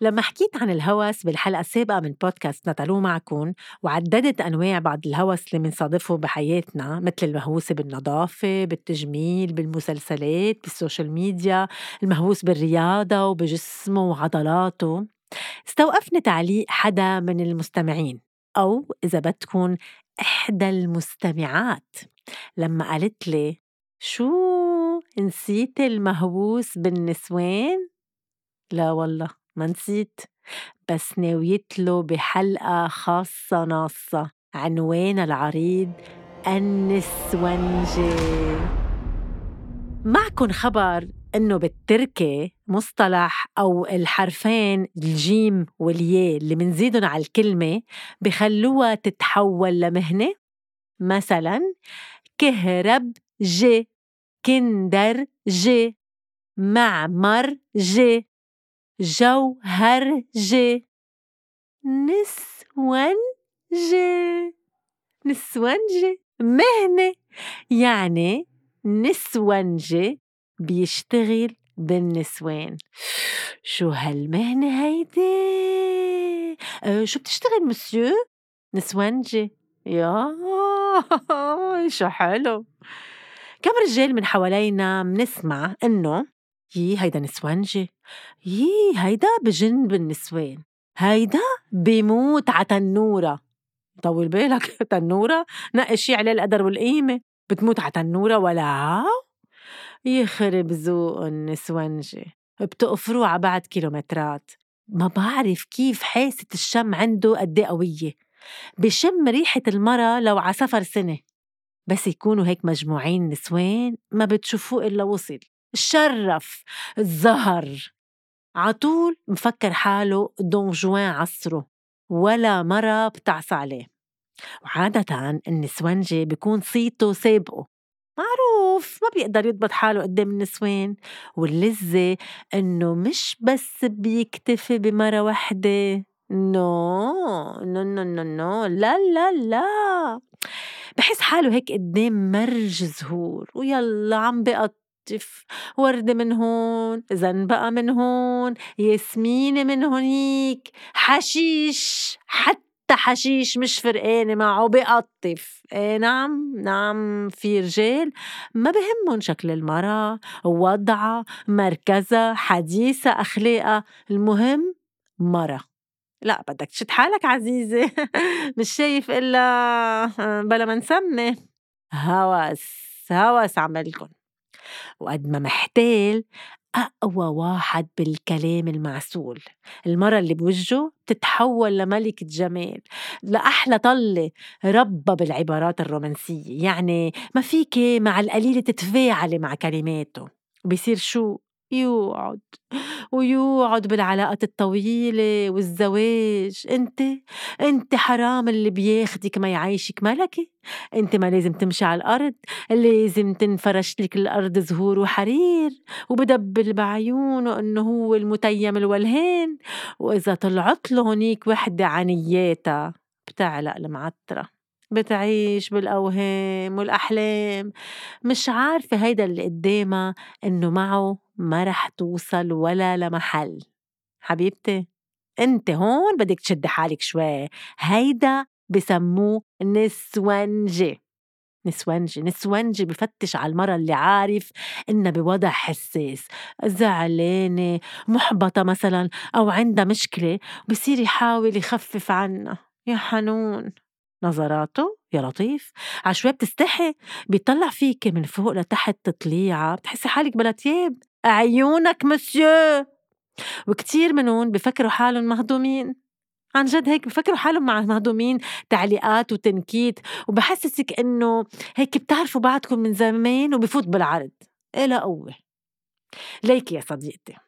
لما حكيت عن الهوس بالحلقة السابقة من بودكاست نتالو معكم وعددت أنواع بعض الهوس اللي منصادفه بحياتنا مثل المهووس بالنظافة بالتجميل بالمسلسلات بال social media المهووس بالرياضة وبجسمه وعضلاته. استوقفني تعليق حدا من المستمعين أو إذا بدكن إحدى المستمعات. لما قالت لي شو نسيت المهووس بالنسوان؟ لا والله. ما نسيت. بس ناويت له بحلقة خاصة ناصة عنوان العريض النسونجي معكن خبر إنه بالتركي مصطلح أو الحرفين الجيم والياء اللي منزيدن على الكلمة بخلوها تتحول لمهنة. مثلا كهرب جي كندر جي معمر جي. جوهرجي. نسونجي نسونجي مهنة. يعني نسونجي بيشتغل بالنسوان. شو هالمهنة هيدي؟ أه شو بتشتغل مسيو؟ نسونجي يا شو حلو كم رجال من حوالينا منسمع انه يي هيدا نسوانجي. يي هيدا بجن بالنسوان هيدا بيموت ع تنورة. طول بالك تنورة نقي شي عليه القدر والقيمة. بتموت ع تنورة ولا؟ يخرب ذوق النسونجي بتقفروه ع بعد كيلومترات. ما بعرف كيف حاسة الشم عنده قد قوية. بشم ريحة المرة لو ع سفر سنة. بس يكونوا هيك مجموعين نسوان ما بتشوفوه إلا وصل. شرف الزهر عطول مفكر حاله دون جوان عصره ولا مرة بتعصى عليه. وعادة النسونجي بيكون صيته سابقه. معروف ما بيقدر يضبط حاله قدام النسوان. واللذة إنه مش بس بيكتفي بمرة وحدة no no no no no لا لا لا. بحس حاله هيك قدام مرج زهور. ويلا عم بقطف وردة من هون زنبقة من هون ياسمينة من هونيك حشيش حتى حشيش مش فرقانة معه بقطف. إيه نعم نعم في رجال ما بهمهم شكل المرأة وضعها مركزها حديثة أخلاقها. المهم مرة. لا بدك تشد حالك عزيزة. مش شايف إلا بلا ما نسمي. هوس هوس عملكن. وقد ما محتال أقوى واحد بالكلام المعسول. المرة اللي بوجهه تتحول لملكة جمال لأحلى طلة ربى بالعبارات الرومانسية. يعني ما فيك مع القليلة تتفاعلي مع كلماته. بيصير شو؟ يوعد ويوعد بالعلاقات الطويلة والزواج. أنت أنت حرام اللي بياخدك ما يعيشك ملكة. أنت ما لازم تمشي على الأرض لازم تنفرش لك الأرض زهور وحرير وبدبل بعيونه إنه هو المتيم الولهان. وإذا طلعت له هنيك وحدة عنياتها بتعلق المعترة بتعيش بالأوهام والأحلام. مش عارفة هيدا اللي قدامها إنه معه ما رح توصل ولا لمحل. حبيبتي أنت هون بدك تشدي حالك شوي. هيدا بسموه نسونجي نسونجي نسونجي بفتش على المرة اللي عارف إنها بوضع حساس. زعلانة محبطة مثلا أو عندها مشكلة بصير يحاول يخفف عنها يا حنون. نظراته؟ يا لطيف. عشوائي بتستحي. بيطلع فيك من فوق لتحت تطليعة. بتحسي حالك بلا تياب. عيونك مسيو وكتير منهم بفكروا حالهم مهضومين. عن جد هيك بفكروا حالهم مع مهضومين تعليقات وتنكيت. وبحسسك إنه هيك بتعرفوا بعضكم من زمان وبفوت بالعرض. إلى قوة ليك يا صديقتي.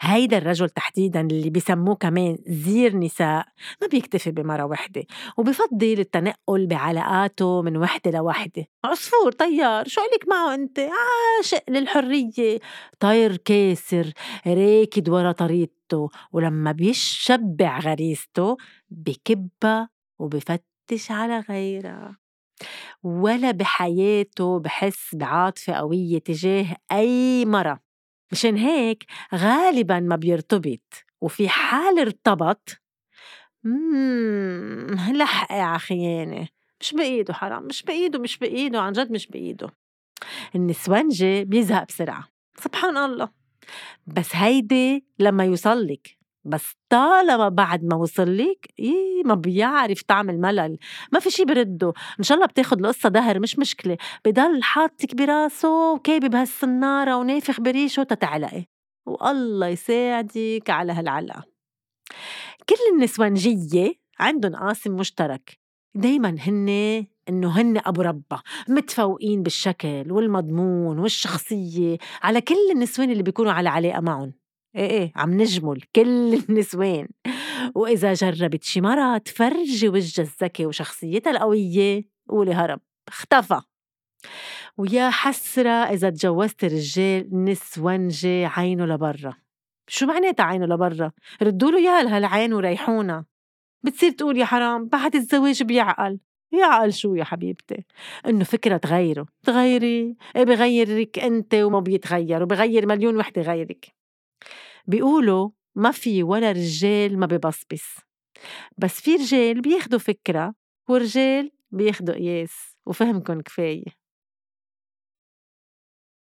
هيدا الرجل تحديدا اللي بيسموه كمان زير نساء ما بيكتفي بمرة وحدة وبفضل التنقل بعلاقاته من وحدة لوحدة. عصفور طيار شو عليك معه أنت؟ عاشق للحرية طير كاسر راكد ورا طريقته ولما بيشبع غريزته بكبها وبفتش على غيرها. ولا بحياته بحس بعاطفة قوية تجاه أي مرة. مشان هيك غالبا ما بيرتبط وفي حال ارتبط مم لحقي على خيانة مش بإيده حرام مش بإيده مش بإيده عن جد مش بإيده. النسونجي بيزهق بسرعة سبحان الله. بس هيدي لما يوصلك بس طالما بعد ما وصل لك إيه ما بيعرف طعم الملل ما في شي برده إن شاء الله بتاخد القصة دهر مش مشكلة بضل حاطك براسه وكابي بهالسنارة ونافخ بريشه تتعلقي والله يساعدك على هالعلقة. كل النسوانجية عندهم قاسم مشترك دايما هن إنه هن أبو ربا متفوقين بالشكل والمضمون والشخصية على كل النسوان اللي بيكونوا على علاقة معهم إيه إيه عم نجمل كل النسوان. وإذا جربت شي مرة تفرجي وجهها الذكي وشخصيتها القوية قولي هرب اختفى. ويا حسرة إذا تجوزت رجال نسونجة عينه لبرا. شو معناتها عينه لبرا؟ ردوا له إياها لهالعين وريحونا. بتصير تقول يا حرام بعد الزواج بيعقل. يعقل شو يا حبيبتي؟ إنه فكرة تغيره. تغيري إيه بغيرك أنت وما بيتغير وبغير مليون وحدة غيرك. بيقولوا ما في ولا رجال ما ببصبص بس في رجال بياخدوا فكرة ورجال بياخدوا قياس وفهمكن كفاية.